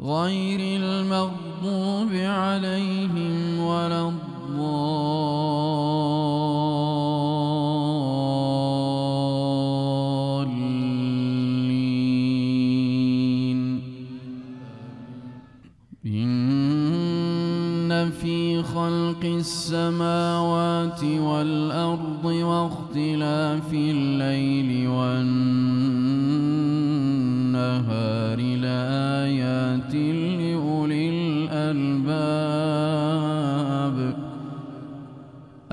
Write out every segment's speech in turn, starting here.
غير المغضوب عليهم ولا الضالين. إن في خلق السماوات والأرض واختلاف الليل والنهار.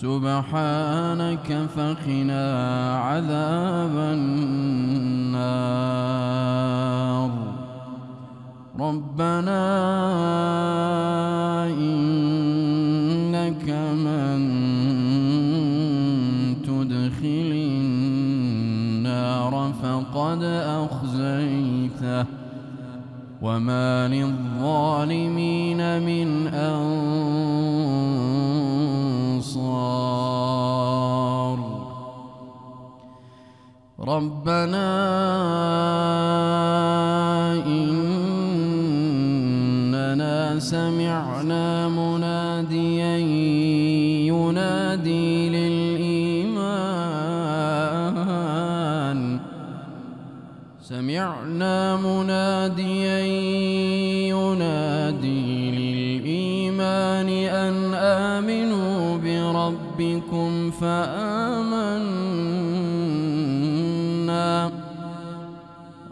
سبحانك فقنا عذاب النار. ربنا ربنا إننا سمعنا مناديا ينادي للإيمان. سمعنا مناديا ينادي للإيمان أن آمنوا بربكم فآمنا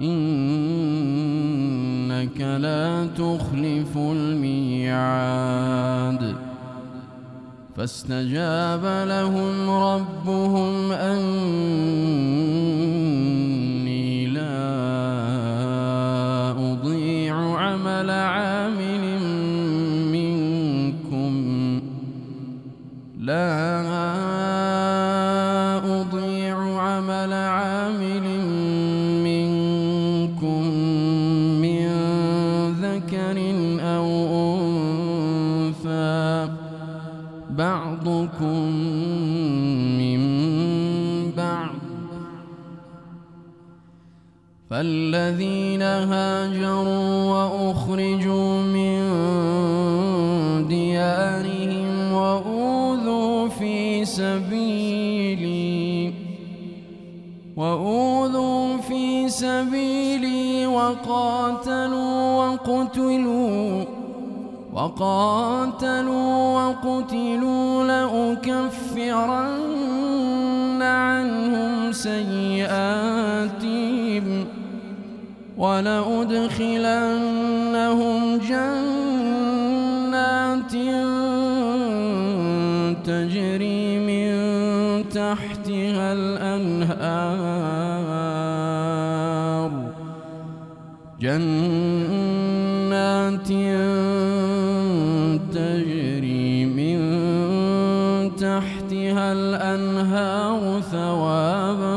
إنك لا تخلف الميعاد. فاستجاب لهم ربهم أني فالذين هاجروا وأخرجوا من ديارهم وأوذوا في سبيلي وأوذوا في سبيلي وقاتلوا وقتلوا وقاتلوا وقتلوا لأكفرن ولأدخلنهم جنات تجري من تحتها الأنهار. جنات تجري من تحتها الأنهار ثوابا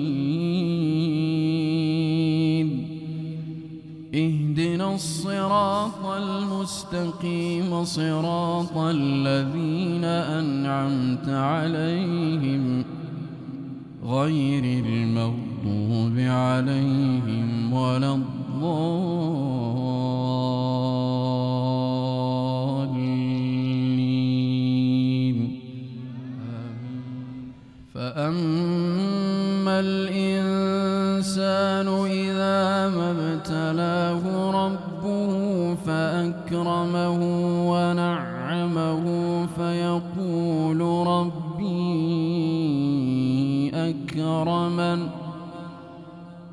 الصراط المستقيم صراط الذين أنعمت عليهم غير المغضوب عليهم ولا الضالين. فأما الإنسان إذا ما ابتلاه ربه فأكرمه ونعمه فيقول ربي أكرمن.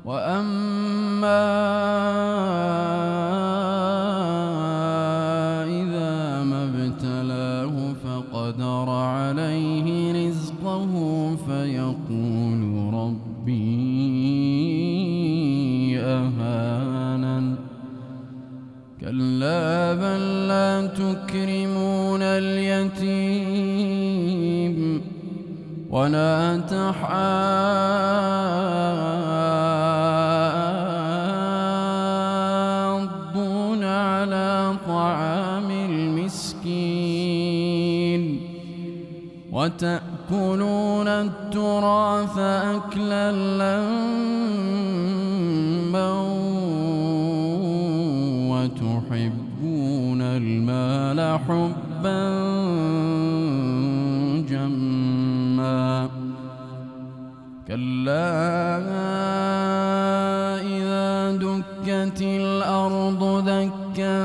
وأما ولا تحاضون على طعام المسكين وتأكلون التراث أكلا لما وتحبون المال حبا كلا إذا دكت الأرض دكا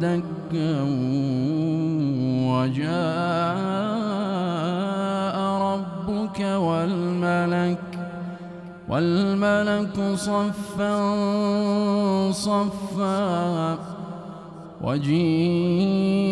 دكا وجاء ربك والملك والملك صفا صفا وجيء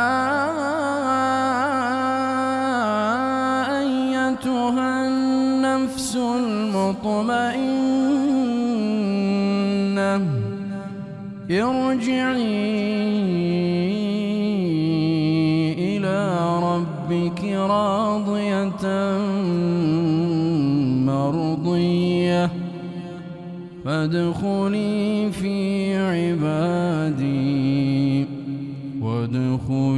ارجعي إلى ربك راضية مرضية. فادخلي في عبادي وادخلي